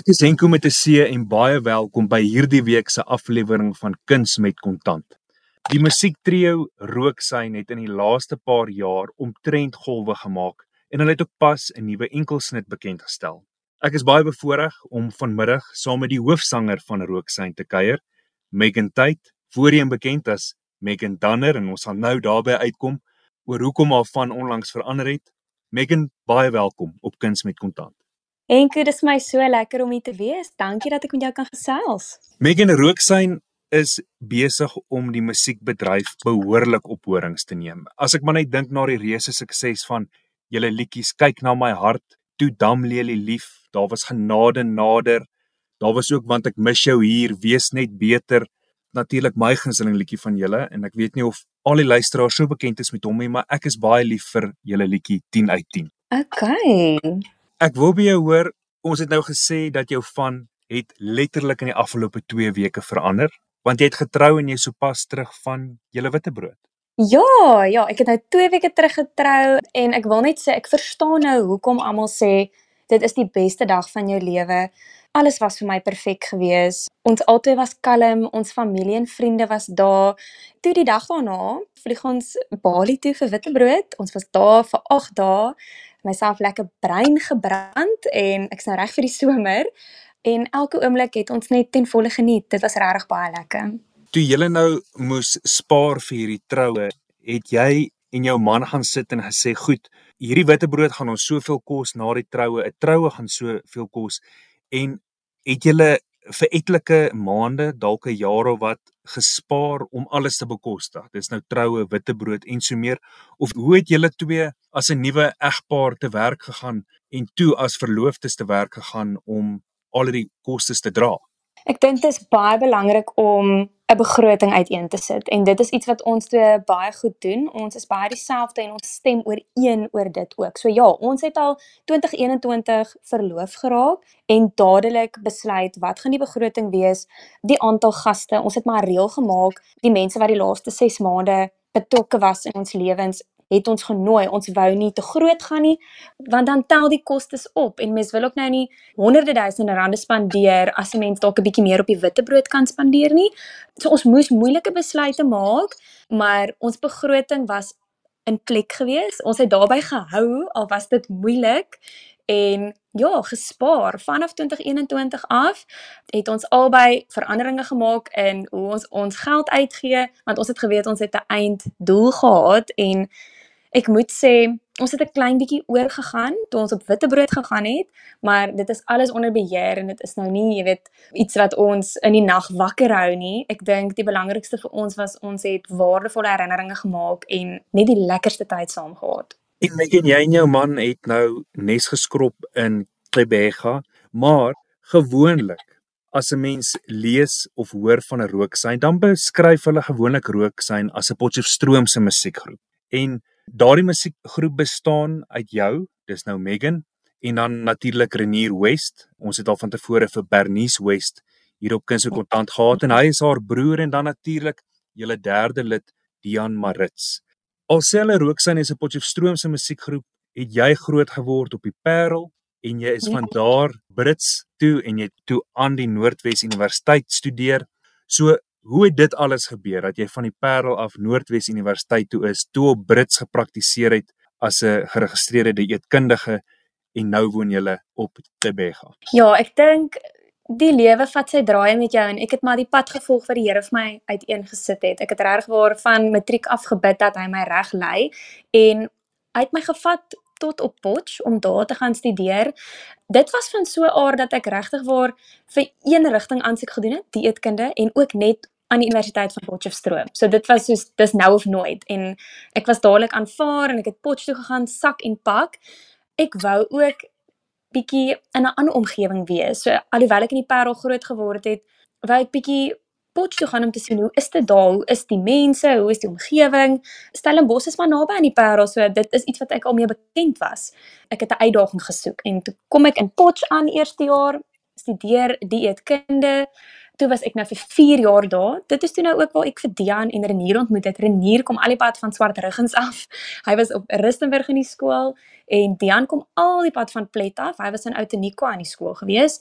Ek is Henko met 'n C en baie welkom by hierdie week se aflewering van Kuns met Kontant. Die musiektrio Rooksyn het in die laaste paar jaar omtrent golwe gemaak en hulle het ook pas 'n nuwe enkelsnit bekend gestel. Ek is baie bevoorreg om vanmiddag saam met die hoofsanger van Rooksyn te kuier, Megan Tate, voorheen bekend as Megan Danner en ons gaan nou daarby uitkom oor hoekom haar van onlangs verander het. Megan, baie welkom op Kuns met Kontant. Enke, dis my so lekker om hier te wees. Dankie dat ek met jou kan gesels. Megan Rooksyn is besig om die musiekbedryf behoorlik op horings te neem. As ek maar net dink na die reuse sukses van julle liedjies, kyk na my hart, toe damlelie lief, daar was genade nader. Daar was ook want ek mis jou hier, wees net beter. Natuurlik my gunsteling liedjie van julle en ek weet nie of al die luisteraars so bekend is met hom nie, maar ek is baie lief vir julle liedjie 10 uit 10. Okay. Ek wil by jou hoor, ons het nou gesê dat jou van het letterlik in die afgelope 2 weke verander, want jy het getrou en jy sopas terug van julle witbrood. Ja, ja, ek het nou 2 weke terug getrou en ek wil net sê ek verstaan nou hoekom almal sê dit is die beste dag van jou lewe. Alles was vir my perfek gewees. Ons albei was kalm, ons familie en vriende was daar. Toe die dag daarna vlieg ons Bali toe vir witbrood. Ons was daar vir 8 dae myself lekker brein gebrand en ek's nou reg vir die somer en elke oomblik het ons net ten volle geniet. Dit was regtig baie lekker. Toe jy nou moes spaar vir hierdie troue, het jy en jou man gaan sit en gesê, "Goed, hierdie witbrood gaan ons soveel kos na die troue. 'n Troue gaan soveel kos." En het julle vir etlike maande, dalk 'n jaar of wat gespaar om alles te bekostig. Dis nou troue, witbrood en so meer. Of hoe het julle twee as 'n nuwe egpaar te werk gegaan en toe as verloofdes te werk gegaan om al die kostes te dra? Ek dink dit is baie belangrik om 'n begroting uiteen te sit en dit is iets wat ons twee baie goed doen. Ons is baie dieselfde en ons stem ooreen oor dit ook. So ja, ons het al 2021 verloof geraak en dadelik besluit wat gaan die begroting wees, die aantal gaste. Ons het maar reël gemaak, die mense wat die laaste 6 maande betrokke was in ons lewens het ons genooi. Ons wou nie te groot gaan nie, want dan tel die kostes op en mens wil ook nou nie honderde duisende rande spandeer as 'n mens dalk 'n bietjie meer op die witbrood kan spandeer nie. So ons moes moeilike besluite maak, maar ons begroting was in plek gewees. Ons het daarbey gehou al was dit moeilik en ja, gespaar vanaf 2021 af het ons albei veranderinge gemaak in hoe ons ons geld uitgee want ons het geweet ons het 'n einddoel gehad en Ek moet sê, ons het 'n klein bietjie oorgegaan toe ons op witbrood gegaan het, maar dit is alles onder beheer en dit is nou nie, jy weet, iets wat ons in die nag wakker hou nie. Ek dink die belangrikste vir ons was ons het waardevolle herinneringe gemaak en net die lekkerste tyd saam gehad. En ek en jy en jou man het nou nes geskrob in Tebega, maar gewoonlik as 'n mens lees of hoor van 'n rooksyn, dan beskryf hulle gewoonlik rooksyn as 'n Potchefstroomse musiekgroep. En Daardie musiekgroep bestaan uit jou, dis nou Megan en dan natuurlik Renier West. Ons het al van tevore vir Bernice West hier op Kuns en Kontant gehad en hy is haar broer en dan natuurlik julle derde lid Dian Marits. Alselfe Rooksyn is 'n Potchefstroomse musiekgroep. Het jy groot geword op die Parel en jy is ja. van daar Brits toe en jy toe aan die Noordwes Universiteit studeer. So Hoe het dit alles gebeur dat jy van die Parel af Noordwes Universiteit toe is, toe op Brits gepraktiseer het as 'n geregistreerde dieetkundige en nou woon jy op Tebega? Ja, ek dink die lewe vat sy draaie met jou en ek het maar die pad gevolg wat die Here vir my uiteengesit het. Ek het regtig waar van matriek af gebid dat hy my reg lei en hy het my gevat tot op Potch om daar te gaan studeer. Dit was van so 'n aard dat ek regtig waar vir een rigting aansoek gedoen het, dieetkunde en ook net aan die Universiteit van Potchefstroom. So dit was soos dis nou of nooit en ek was dadelik aanvaar en ek het Potch toe gegaan sak en pak. Ek wou ook bietjie in 'n ander omgewing wees. So alhoewel ek in die Parel groot geword het, wou ek bietjie Potch toe gaan om te sien hoe is dit daar? Hoe is die mense? Hoe is die omgewing? Stellenbosch is maar naby aan die Parel, so dit is iets wat ek al mee bekend was. Ek het 'n uitdaging gesoek en toe kom ek in Potch aan eerste jaar studeer dieetkunde. Toe was ek nou vir 4 jaar daar. Dit is toe nou ook waar ek vir Dian en Renier ontmoet het. Renier kom al die pad van Swart Ruggens af. Hy was op Rustenburg in die skool en Dian kom al die pad van Plet af. Hy was in Outeniqua aan die skool gewees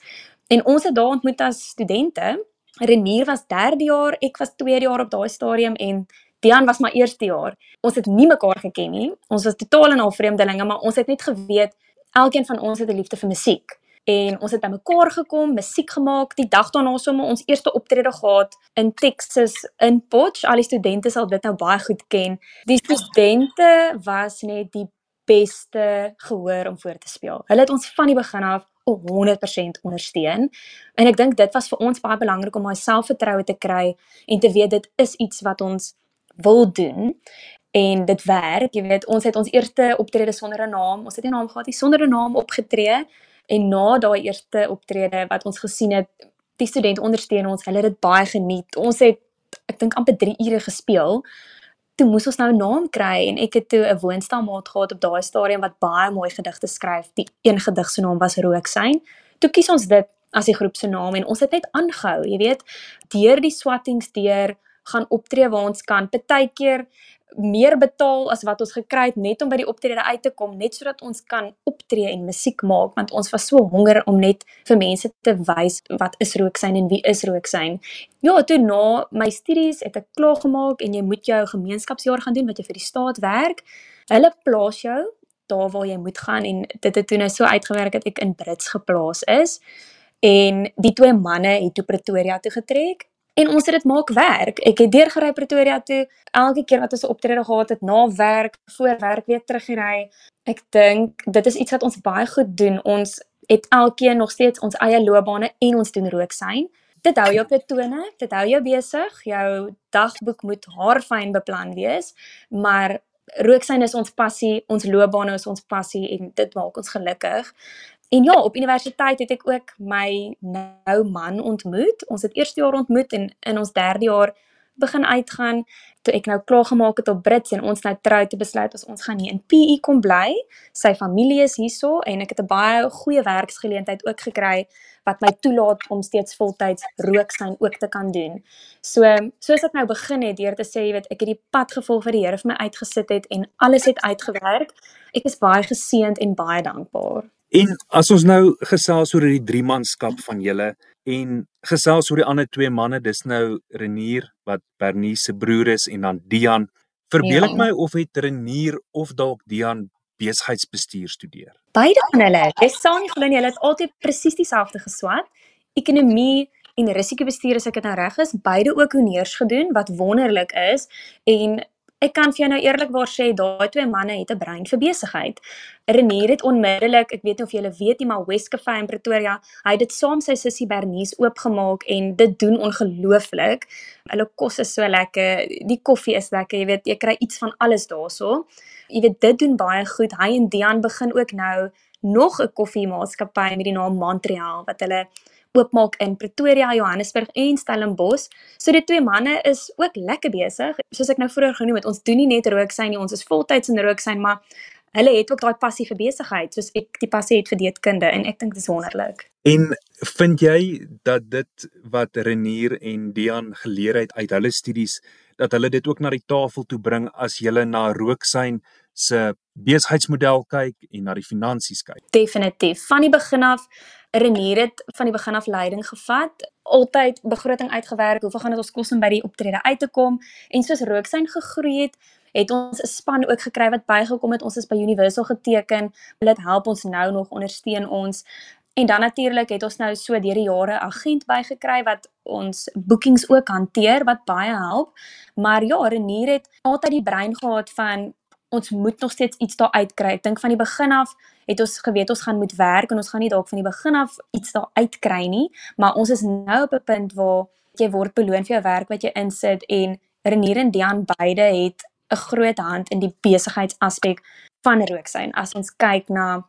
En ons het daar ontmoet as studente. Renier was 3de jaar, ek was 2de jaar op daai stadium en Dian was my eerste jaar. Ons het nie mekaar geken nie. Ons was totaal en al vreemdelinge, maar ons het net geweet elkeen van ons het 'n liefde vir musiek en ons het bymekaar gekom, musiek gemaak. Die dag daarna sommer ons eerste optrede gehad in Texas in Potch. Al die studente sal dit nou baie goed ken. Die studente was net die beste gehoor om voor te speel. Hulle het ons van die begin af 100% ondersteun. En ek dink dit was vir ons baie belangrik om ons selfvertroue te kry en te weet dit is iets wat ons wil doen en dit werk. Jy weet, ons het ons eerste optrede sonder 'n naam. Ons het nie 'n naam gehad nie, sonder 'n naam opgetree. En na daai eerste optrede wat ons gesien het, die studente ondersteun ons, hulle het dit baie geniet. Ons het ek dink amper 3 ure gespeel. Toe moes ons nou 'n naam kry en ek het toe 'n woonstelmaat gehad op daai stadium wat baie mooi gedigte skryf. Die een gedig se naam was Rooksyn. Toe kies ons dit as die groep se naam en ons het net aangehou, jy weet, deur die swattings deur gaan optree waar ons kan. Partykeer meer betaal as wat ons gekry het net om by die optrede uit te kom net sodat ons kan optree en musiek maak want ons was so honger om net vir mense te wys wat is Rooksyn en wie is Rooksyn. Ja, toe na my studies het ek klaar gemaak en jy moet jou gemeenskapsjaar gaan doen wat jy vir die staat werk. Hulle plaas jou daar waar jy moet gaan en dit het toe nou so uitgewerk dat ek in Brits geplaas is. En die twee manne het toe Pretoria toe getrek en ons het dit maak werk. Ek het deurgery Pretoria toe elke keer wat ons 'n optrede gehad het na werk, voor werk weer teruggery. Ek dink dit is iets wat ons baie goed doen. Ons het elkeen nog steeds ons eie loopbane en ons doen rooksyn. Dit hou jou op jou tone, dit hou jou besig. Jou dagboek moet haarfyn beplan wees, maar rooksyn is ons passie, ons loopbane is ons passie en dit maak ons gelukkig. En ja, op universiteit het ek ook my nou man ontmoet. Ons het eerste jaar ontmoet en in ons derde jaar begin uitgaan toe ek nou klaar gemaak het op Brits en ons nou trou te besluit as ons gaan hier in PE kom bly. Sy familie is hierso en ek het 'n baie goeie werksgeleentheid ook gekry wat my toelaat om steeds voltyds rooksyn ook te kan doen. So soos ek nou begin het deur te sê jy weet ek het die pad gevolg wat die Here vir my uitgesit het en alles het uitgewerk. Ek is baie geseënd en baie dankbaar. En as ons nou gesels oor die drie manskap van julle en gesels oor die ander twee manne, dis nou Renier wat Bernice se broer is en dan Dian. Verbeel ek ja. my of het Renier of dalk Dian besigheidsbestuur studeer? Beide van hulle. Dis saam nie glo nie, hulle het altyd presies dieselfde geswat. Ekonomie en risikobestuur as ek dit nou reg is, beide ook honeurs gedoen wat wonderlik is en Ek kan vir jou nou eerlikwaar sê daai twee manne het 'n brein vir besigheid. Renier het onmiddellik, ek weet nie of julle weet nie, maar Westcafe in Pretoria, hy het dit saam sy sussie Bernice oopgemaak en dit doen ongelooflik. Hulle kos is so lekker, die koffie is lekker, jy weet, jy kry iets van alles daarso. Jy weet dit doen baie goed. Hy en Dian begin ook nou nog 'n koffiemaatskappy met die naam Montreal wat hulle oopmaak in Pretoria, Johannesburg en Stellenbosch. So die twee manne is ook lekker besig. Soos ek nou vroeër genoem het, ons doen nie net rooksyn nie, ons is voltyds in rooksyn, maar hulle het ook daai passie vir besigheid, soos ek die passie het vir dieetkunde en ek dink dit is wonderlik. En vind jy dat dit wat Renier en Dian geleer het uit hulle studies dat hulle dit ook na die tafel toe bring as jy na rooksyn se besigheidsmodel kyk en na die finansies kyk? Definitief. Van die begin af Renier het van die begin af leiding gevat, altyd begroting uitgewerk, hoeveel gaan dit ons kos om by die optrede uit te kom en soos Rooksyn gegroei het, het ons 'n span ook gekry wat bygekom het. Ons is by Universal geteken. Hulle help ons nou nog ondersteun ons. En dan natuurlik het ons nou so deur die jare agent bygekry wat ons boekings ook hanteer wat baie help. Maar ja, Renier het altyd die brein gehad van ons moet nog steeds iets daar uitkry. Ek dink van die begin af het ons geweet ons gaan moet werk en ons gaan nie dalk van die begin af iets daar uitkry nie, maar ons is nou op 'n punt waar jy word beloon vir jou werk wat jy insit en Renier en Dian beide het 'n groot hand in die besigheidsaspek van Rooksyn. As ons kyk na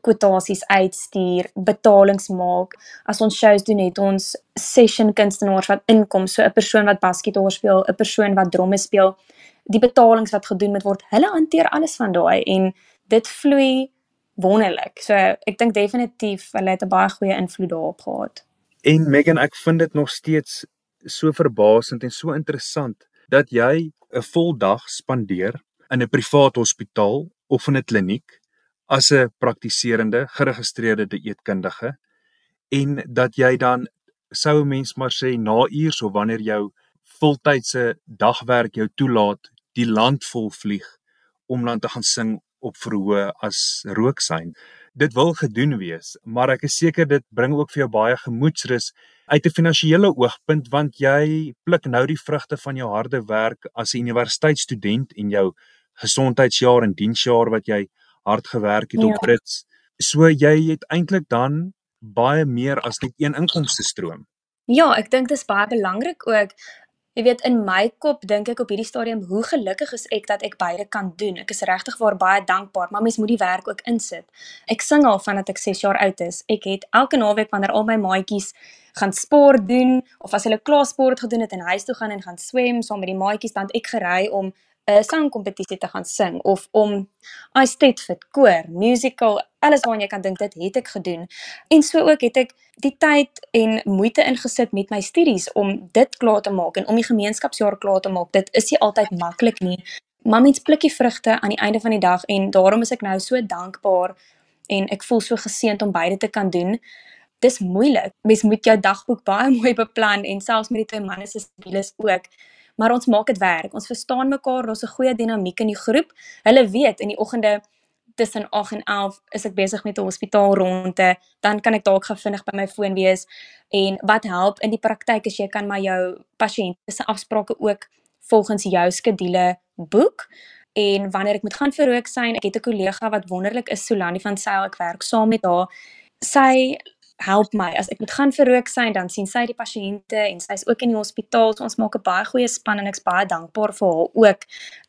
kwotasies uitstuur, betalings maak. As ons shows doen het ons session kunstenaars wat inkom, so 'n persoon wat basketbal speel, 'n persoon wat drome speel die betalings wat gedoen moet word, hulle hanteer alles van daai en dit vloei wonderlik. So ek dink definitief hulle het 'n baie goeie invloed daarop gehad. En Megan, ek vind dit nog steeds so verbasend en so interessant dat jy 'n vol dag spandeer in 'n privaat hospitaal of in 'n kliniek as 'n praktiserende geregistreerde dieetkundige en dat jy dan sou 'n mens maar sê na uurs of wanneer jou voltydse dagwerk jou toelaat, die land vol vlieg om dan te gaan sing op verhoë as rooksyn. Dit wil gedoen wees, maar ek is seker dit bring ook vir jou baie gemoedsrus uit 'n finansiële oogpunt want jy pluk nou die vrugte van jou harde werk as 'n universiteitsstudent en jou gesondheidsjaar en diensjaar wat jy hard gewerk het ja. op Brits. So jy het eintlik dan baie meer as net een inkomste stroom. Ja, ek dink dit is baie belangrik ook Jy weet in my kop dink ek op hierdie stadium hoe gelukkig is ek dat ek beide kan doen. Ek is regtig waar baie dankbaar, maar mens moet die werk ook insit. Ek sing al vandat ek 6 jaar oud is. Ek het elke naweek wanneer al my maatjies gaan sport doen of as hulle klaar sport gedoen het en huis toe gaan en gaan swem saam met die maatjies, dan ek gery om 'n sangkompetisie te gaan sing of om I State Fit koor, musical, alles wat jy kan dink dit het ek gedoen. En so ook het ek die tyd en moeite ingesit met my studies om dit klaar te maak en om die gemeenskapsjaar klaar te maak. Dit is nie altyd maklik nie. Maar mens pluk die vrugte aan die einde van die dag en daarom is ek nou so dankbaar en ek voel so geseënd om beide te kan doen. Dis moeilik. Mens moet jou dagboek baie mooi beplan en selfs met die twee manne se studies ook maar ons maak dit werk. Ons verstaan mekaar, daar's 'n goeie dinamiek in die groep. Hulle weet in die oggende tussen 8 en 11 is ek besig met 'n hospitaal rondte, dan kan ek dalk gou vinnig by my foon wees en wat help in die praktyk is jy kan maar jou pasiënte se afsprake ook volgens jou skedule boek. En wanneer ek moet gaan vir rook sien, ek het 'n kollega wat wonderlik is, Solani van Sail, ek werk saam met haar. Sy help my. As ek moet gaan vir rook sien dan sien sy die pasiënte en sy's ook in die hospitaal. So ons maak 'n baie goeie span en ek's baie dankbaar vir haar ook.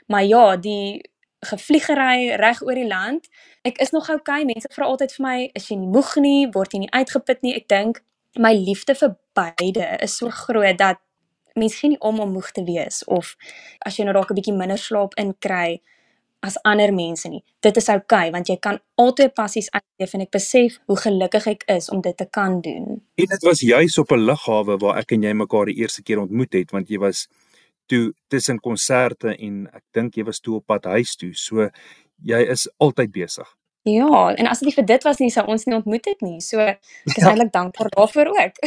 Maar ja die gevliegery reg oor die land. Ek is nog okay. Mense vra altyd vir my is jy nie moeg nie? Word jy nie uitgeput nie? Ek dink my liefde vir beide is so groot dat mense geen om om moeg te wees of as jy nou dalk 'n bietjie minder slaap inkry as ander mense nie. Dit is oukei okay, want jy kan altyd passies uitleef en ek besef hoe gelukkig ek is om dit te kan doen. En dit was juis op 'n lughawe waar ek en jy mekaar die eerste keer ontmoet het want jy was toe tussen konserte en ek dink jy was toe op pad huis toe. So jy is altyd besig. Ja, en as dit nie vir dit was nie sou ons nie ontmoet het nie. So ek is ja. eintlik dankbaar daarvoor ook.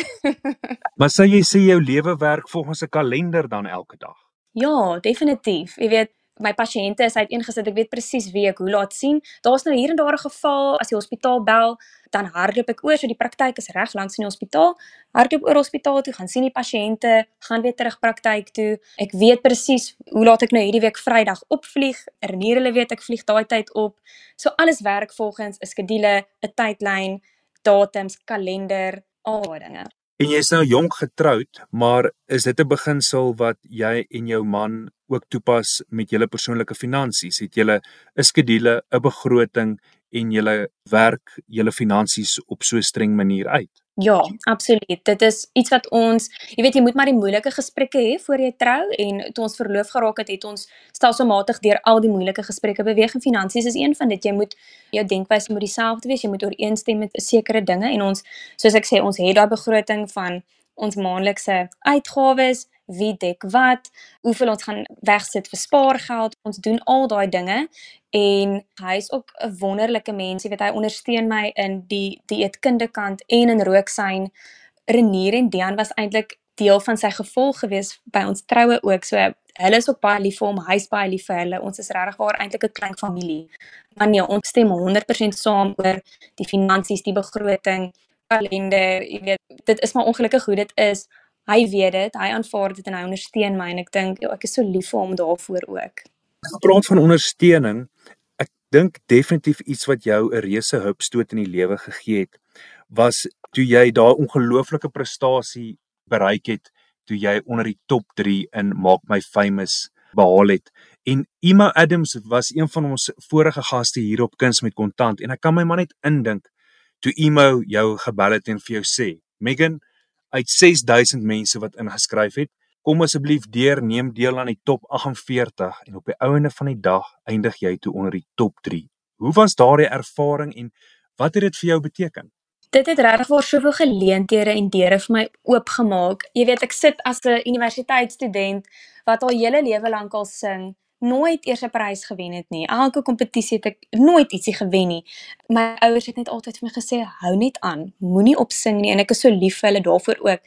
maar sê jy sê jou lewe werk volgens 'n kalender dan elke dag? Ja, definitief. Jy weet my pasiënte is uiteengesit. Ek weet presies wie ek hoe laat sien. Daar's nou hier en daar 'n geval as die hospitaal bel, dan hardloop ek oor so die praktyk is reg langs in die hospitaal. Hardloop oor hospitaal toe, gaan sien die pasiënte, gaan weer terug praktyk toe. Ek weet presies hoe laat ek nou hierdie week Vrydag opvlieg. Renier hulle weet ek vlieg daai tyd op. So alles werk volgens 'n skedule, 'n tydlyn, datums, kalender, al daai dinge. En jy's nou jonk getroud, maar is dit 'n beginsel wat jy en jou man ook toepas met julle persoonlike finansies? Het julle 'n skedule, 'n begroting en julle werk julle finansies op so 'n streng manier uit? Ja, absoluut. Dit is iets wat ons, jy weet jy moet maar die moeilike gesprekke hê voor jy trou en toe ons verloof geraak het, het ons stelselmatig deur al die moeilike gesprekke beweeg en finansies is een van dit. Jy moet jou denkwyse moet dieselfde wees, jy moet ooreenstem met sekere dinge en ons soos ek sê, ons het daai begroting van ons maandelikse uitgawes, wie dek wat, hoeveel ons gaan wegsit vir spaargeld. Ons doen al daai dinge en hy is ook 'n wonderlike mens. Jy weet hy ondersteun my in die dieetkunde kant en in rooksyn. Renier en Dian was eintlik deel van sy gevolg gewees by ons troue ook. So hulle is ook baie lief vir hom, hy's baie lief vir hulle. Ons is regtig waar eintlik 'n klein familie. Maar nee, ons stem 100% saam oor die finansies, die begroting, kalender, jy weet, dit is maar ongelukkig hoe dit is hy weet dit, hy aanvaar dit en hy ondersteun my en ek dink ja, ek is so lief vir hom daarvoor ook. Gepraat van ondersteuning, ek dink definitief iets wat jou 'n reuse hupstoot in die lewe gegee het, was toe jy daai ongelooflike prestasie bereik het toe jy onder die top 3 in Maak My Famous behaal het. En Emma Adams was een van ons vorige gaste hier op Kuns met Kontant en ek kan my maar net indink toe Emma jou gebel het en vir jou sê, Megan, uit 6000 mense wat ingeskryf het. Kom asseblief deur, neem deel aan die top 48 en op die ouene van die dag eindig jy toe onder die top 3. Hoe was daardie ervaring en wat het dit vir jou beteken? Dit het regtig vir soveel geleenthede en deure vir my oopgemaak. Jy weet, ek sit as 'n universiteitsstudent wat al hele lewe lank al sing nooit eers 'n prys gewen het nie. Elke kompetisie het ek nooit ietsie gewen nie. My ouers het net altyd vir my gesê hou net aan, moenie opsing nie en ek is so lief vir hulle daarvoor ook.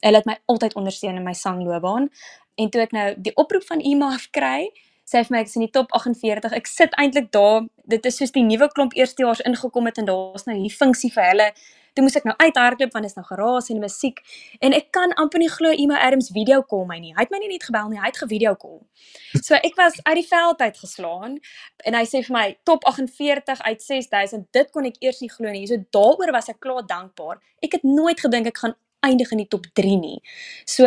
Hulle het my altyd ondersteun in my sangloopbaan. En toe ek nou die oproep van IMAF kry, sê vir my ek is in die top 48. Ek sit eintlik daar. Dit is soos die nuwe klomp eerstejaars ingekom het en daar's nou hierdie funksie vir hulle Toe moes ek nou uithardloop want dit is nou geraas en musiek en ek kan amper nie glo Emma Adams video call my nie. Hy het my nie net gebel nie, hy het gevideo call. So ek was uit die veld uit geslaan en hy sê vir my top 48 uit 6000. Dit kon ek eers nie glo nie. So daaroor was ek klaar dankbaar. Ek het nooit gedink ek gaan eindig in die top 3 nie. So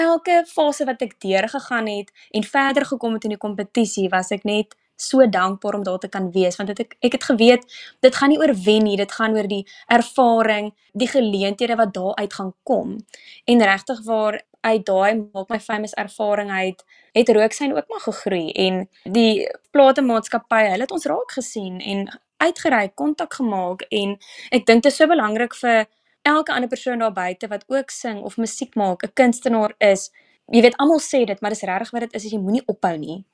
elke fase wat ek deurgegaan het en verder gekom het in die kompetisie was ek net so dankbaar om daar te kan wees want ek ek het geweet dit gaan nie oor wen nie dit gaan oor die ervaring die geleenthede wat daar uit gaan kom. En regtig waar uit daai maak my famous ervaring uit het rooksyn ook maar gegroei en die platemaatskappy hulle het ons raak gesien en uitgereik kontak gemaak en ek dink dit is so belangrik vir elke ander persoon daar buite wat ook sing of musiek maak 'n kunstenaar is. Jy weet almal sê dit maar dis regtig wat dit is as jy moenie ophou nie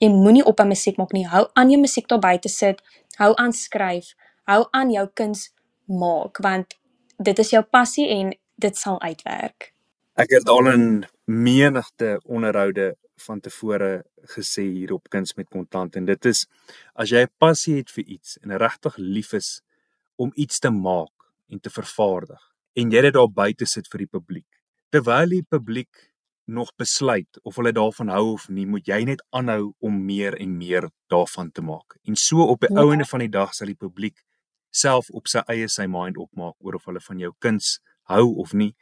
jy moenie op 'n musiek maak nie. Hou aan jou musiek daar buite sit. Hou aan skryf. Hou aan jou kuns maak want dit is jou passie en dit sal uitwerk. Ek het al in menigte onderhoude van tevore gesê hier op kuns met kontant en dit is as jy 'n passie het vir iets en regtig lief is om iets te maak en te vervaardig en jy dit daar buite sit vir die publiek terwyl die publiek nog besluit of hulle daarvan hou of nie, moet jy net aanhou om meer en meer daarvan te maak. En so op die ja. ouene van die dag sal die publiek self op sy eie sy mind opmaak oor of hulle van jou kuns hou of nie.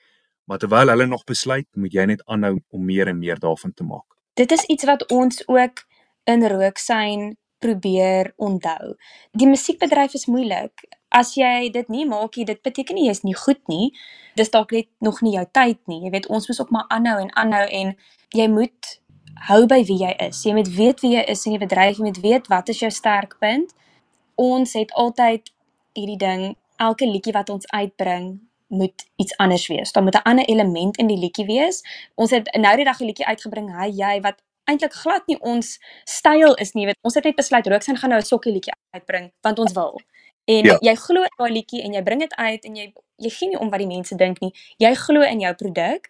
Maar terwyl hulle nog besluit, moet jy net aanhou om meer en meer daarvan te maak. Dit is iets wat ons ook in Rooksyn probeer onthou. Die musiekbedryf is moeilik as jy dit nie maak nie, dit beteken nie jy's nie goed nie. Dis dalk net nog nie jou tyd nie. Jy weet, ons moet ook maar aanhou en aanhou en jy moet hou by wie jy is. Jy moet weet wie jy is in die bedryf, jy moet weet wat is jou sterkpunt. Ons het altyd hierdie ding, elke liedjie wat ons uitbring moet iets anders wees. Daar moet 'n ander element in die liedjie wees. Ons het nou die dag 'n liedjie uitgebring, hy jy wat eintlik glad nie ons styl is nie. Weet, ons het net besluit Rooksin gaan nou 'n sokkie liedjie uitbring want ons wil. En ja. jy glo in daai liedjie en jy bring dit uit en jy jy gee nie om wat die mense dink nie. Jy glo in jou produk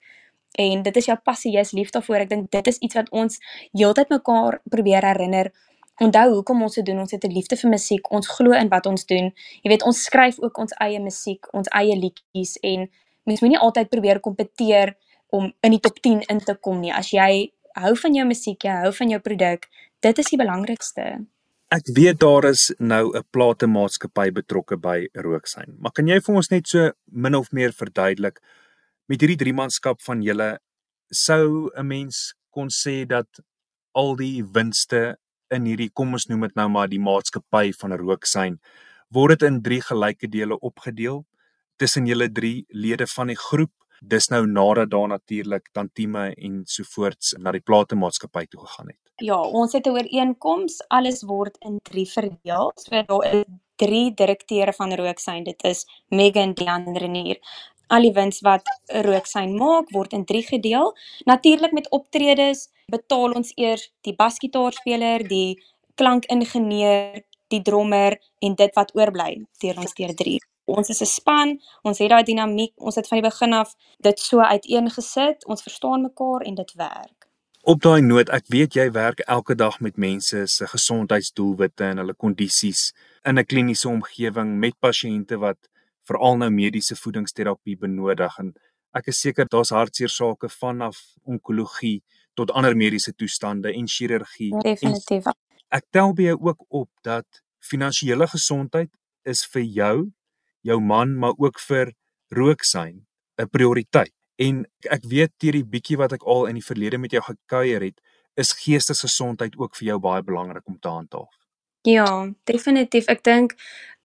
en dit is jou passie, jy's lief daarvoor. Ek dink dit is iets wat ons heeltyd mekaar probeer herinner. Onthou hoekom ons dit doen. Ons het 'n liefde vir musiek. Ons glo in wat ons doen. Jy weet, ons skryf ook ons eie musiek, ons eie liedjies en mens moenie altyd probeer kompeteer om in die top 10 in te kom nie. As jy hou van jou musiek, jy hou van jou produk, dit is die belangrikste. Ek weet daar is nou 'n platemaatskappy betrokke by Rooksyn. Maar kan jy vir ons net so min of meer verduidelik met hierdie drie manskap van julle sou 'n mens kon sê dat al die winste in hierdie kom ons noem dit nou maar die maatskappy van Rooksyn word dit in drie gelyke dele opgedeel tussen julle drie lede van die groep dis nou nadat daar natuurlik Tantieme en sovoorts na die platemaatskappy toe gegaan het. Ja, ons het 'n ooreenkoms, alles word in 3 verdeel. So daar is 3 direkteure van Rooksyn. Dit is Megan, Dian en Renier. Al die wins wat Rooksyn maak word in 3 gedeel. Natuurlik met optredes betaal ons eers die basgitaarspeler, die klankingenieur, die drummer en dit wat oorbly deur ons deur 3 ons is 'n span, ons het daai dinamiek, ons het van die begin af dit so uiteengesit, ons verstaan mekaar en dit werk. Op daai noot, ek weet jy werk elke dag met mense se gesondheidsdoelwitte en hulle kondisies in 'n kliniese omgewing met pasiënte wat veral nou mediese voedingsterapie benodig en ek is seker daar's hartseer sake vanaf onkologie tot ander mediese toestande en chirurgie. Definitief. En ek tel by jou ook op dat finansiële gesondheid is vir jou jou man maar ook vir rooksyn 'n prioriteit. En ek weet deur die bietjie wat ek al in die verlede met jou gekuier het, is geestesgesondheid ook vir jou baie belangrik om te handhaaf. Ja, definitief. Ek dink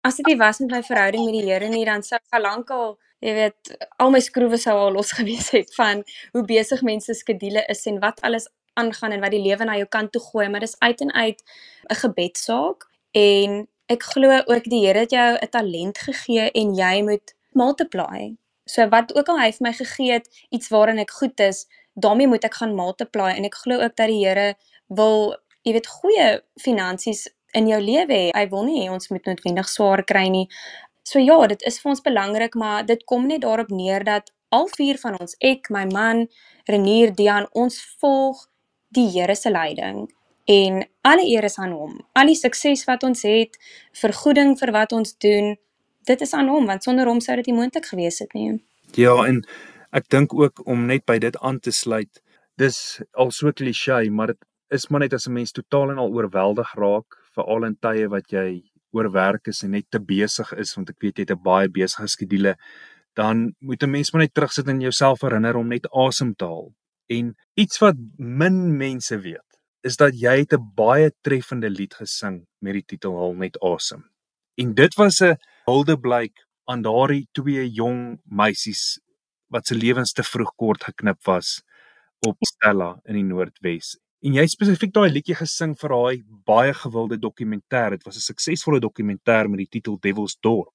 as dit nie was met my verhouding met die Here nie, dan sou ek lankal, jy weet, al my skroewe sou al los gewees het van hoe besig mense skedules is en wat alles aangaan en wat die lewe na jou kant toe gooi, maar dis uit en uit 'n gebedsaak en ek glo ook die Here het jou 'n talent gegee en jy moet multiply. So wat ook al hy vir my gegee het, iets waarin ek goed is, daarmee moet ek gaan multiply en ek glo ook dat die Here wil jy weet goeie finansies in jou lewe hê. Hy wil nie hê ons moet noodwendig swaar kry nie. So ja, dit is vir ons belangrik, maar dit kom net daarop neer dat al vier van ons, ek, my man, Renier, Dian, ons volg die Here se leiding en alle eer is aan hom. Al die sukses wat ons het, vergoeding vir wat ons doen, dit is aan hom want sonder hom sou dit nie moontlik gewees het nie. Ja, en ek dink ook om net by dit aan te sluit. Dis al so klise, maar dit is maar net as 'n mens totaal en al oorweldig raak, veral in tye wat jy oorwerk is en net te besig is want ek weet jy het 'n baie besige skedule, dan moet 'n mens maar net terugsit en jouself herinner om net asem te haal. En iets wat min mense weet, is dat jy het 'n baie treffende lied gesing met die titel Haal net asem. En dit was 'n huldeblyk aan daardie twee jong meisies wat se lewens te vroeg kort geknip was op Stella in die Noordwes. En jy spesifiek daai liedjie gesing vir daai baie gewilde dokumentêr. Dit was 'n suksesvolle dokumentêr met die titel Devil's Dorp.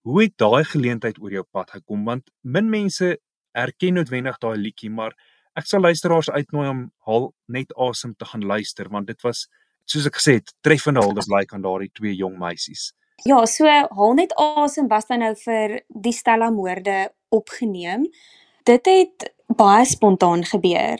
Hoe het daai geleentheid oor jou pad gekom? Want min mense erken noodwendig daai liedjie, maar ek sal luisteraars uitnooi om haal net asem te gaan luister want dit was soos ek gesê het, treffende huldes like aan daardie twee jong meisies. Ja, so haal net asem was dan nou vir die Stella moorde opgeneem. Dit het baie spontaan gebeur.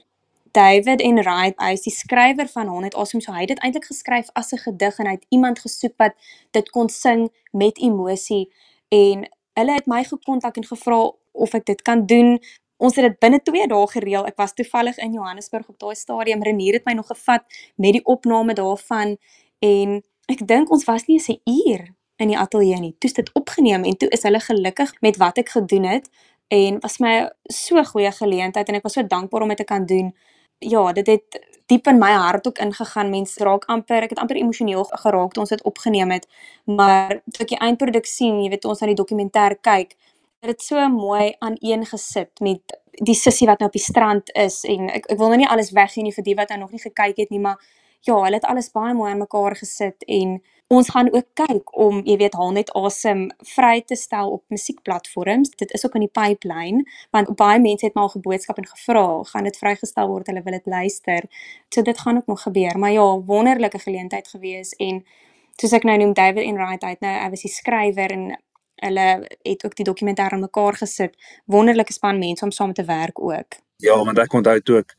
David en Wright, hy is die skrywer van 100 Awesome, so hy het dit eintlik geskryf as 'n gedig en hy het iemand gesoek wat dit kon sing met emosie en hulle het my gekontak en gevra of ek dit kan doen. Ons het dit binne 2 dae gereël. Ek was toevallig in Johannesburg op daai stadium. Renier het my nog gevat met die opname daarvan en ek dink ons was nie 'n uur in die ateljee nie. Toe is dit opgeneem en toe is hulle gelukkig met wat ek gedoen het en was my so goeie geleentheid en ek was so dankbaar om dit te kan doen ja, dit het diep in my hart ook ingegaan. Mense raak amper, ek het amper emosioneel geraak toe ons dit opgeneem het. Maar toe ek die eindproduk sien, jy weet ons aan die dokumentêr kyk, het dit so mooi aaneengesit met die sussie wat nou op die strand is en ek ek wil nou nie alles weggee nie vir die wat nou nog nie gekyk het nie, maar ja, hulle het alles baie mooi aan mekaar gesit en ons gaan ook kyk om, jy weet, haal net asem vry te stel op musiekplatforms. Dit is ook in die pipeline want baie mense het my al geboodskap en gevra, gaan dit vrygestel word? Hulle wil dit luister. So dit gaan ook nog gebeur. Maar ja, wonderlike geleentheid gewees en soos ek nou noem David en Wright uit nou, hy was die skrywer en hulle het ook die dokumentêr aan mekaar gesit. Wonderlike span mense om saam te werk ook. Ja, want ek onthou toe ek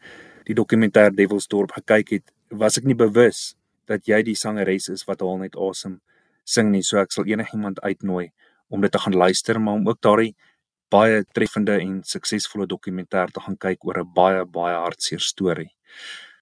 die dokumentêr Devilsdorp gekyk het, was ek nie bewus dat jy die sangeres is wat al net awesome sing nie. So ek sal enigiemand uitnooi om dit te gaan luister, maar om ook daardie baie treffende en suksesvolle dokumentêr te gaan kyk oor 'n baie baie hartseer storie.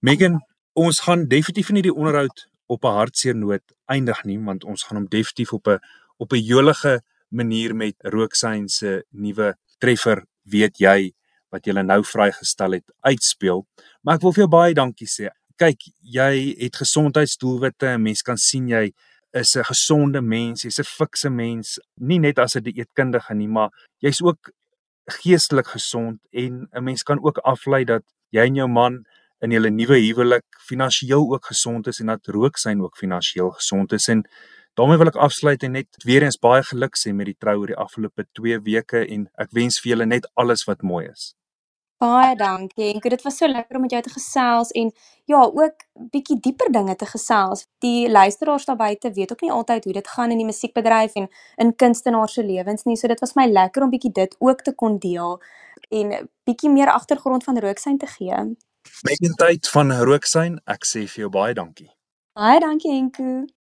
Megan, ons gaan definitief nie die onderhoud op 'n hartseer noot eindig nie, want ons gaan hom definitief op 'n op 'n jolige manier met Rooksain se nuwe treffer, weet jy, wat jy nou vrygestel het, uitspeel. Maar ek wil vir jou baie dankie sê kyk, jy het gesondheidsdoelwitte. Mense kan sien jy is 'n gesonde mens, jy's 'n fikse mens, nie net as 'n dieetkundige nie, maar jy's ook geestelik gesond en 'n mens kan ook aflei dat jy en jou man in julle nuwe huwelik finansiëel ook gesond is en dat rook syn ook finansiëel gesond is en daarmee wil ek afsluit en net weer eens baie geluk sê met die trou oor die afgelope 2 weke en ek wens vir julle net alles wat mooi is. Baie dankie. Enko, dit was so lekker om met jou te gesels en ja, ook bietjie dieper dinge te gesels. Die luisteraars daar buite weet ook nie altyd hoe dit gaan in die musiekbedryf en in kunstenaars se lewens nie. So dit was my lekker om bietjie dit ook te kon deel en bietjie meer agtergrond van Rooksyn te gee. Met die tyd van Rooksyn, ek sê vir jou baie dankie. Baie dankie Enko.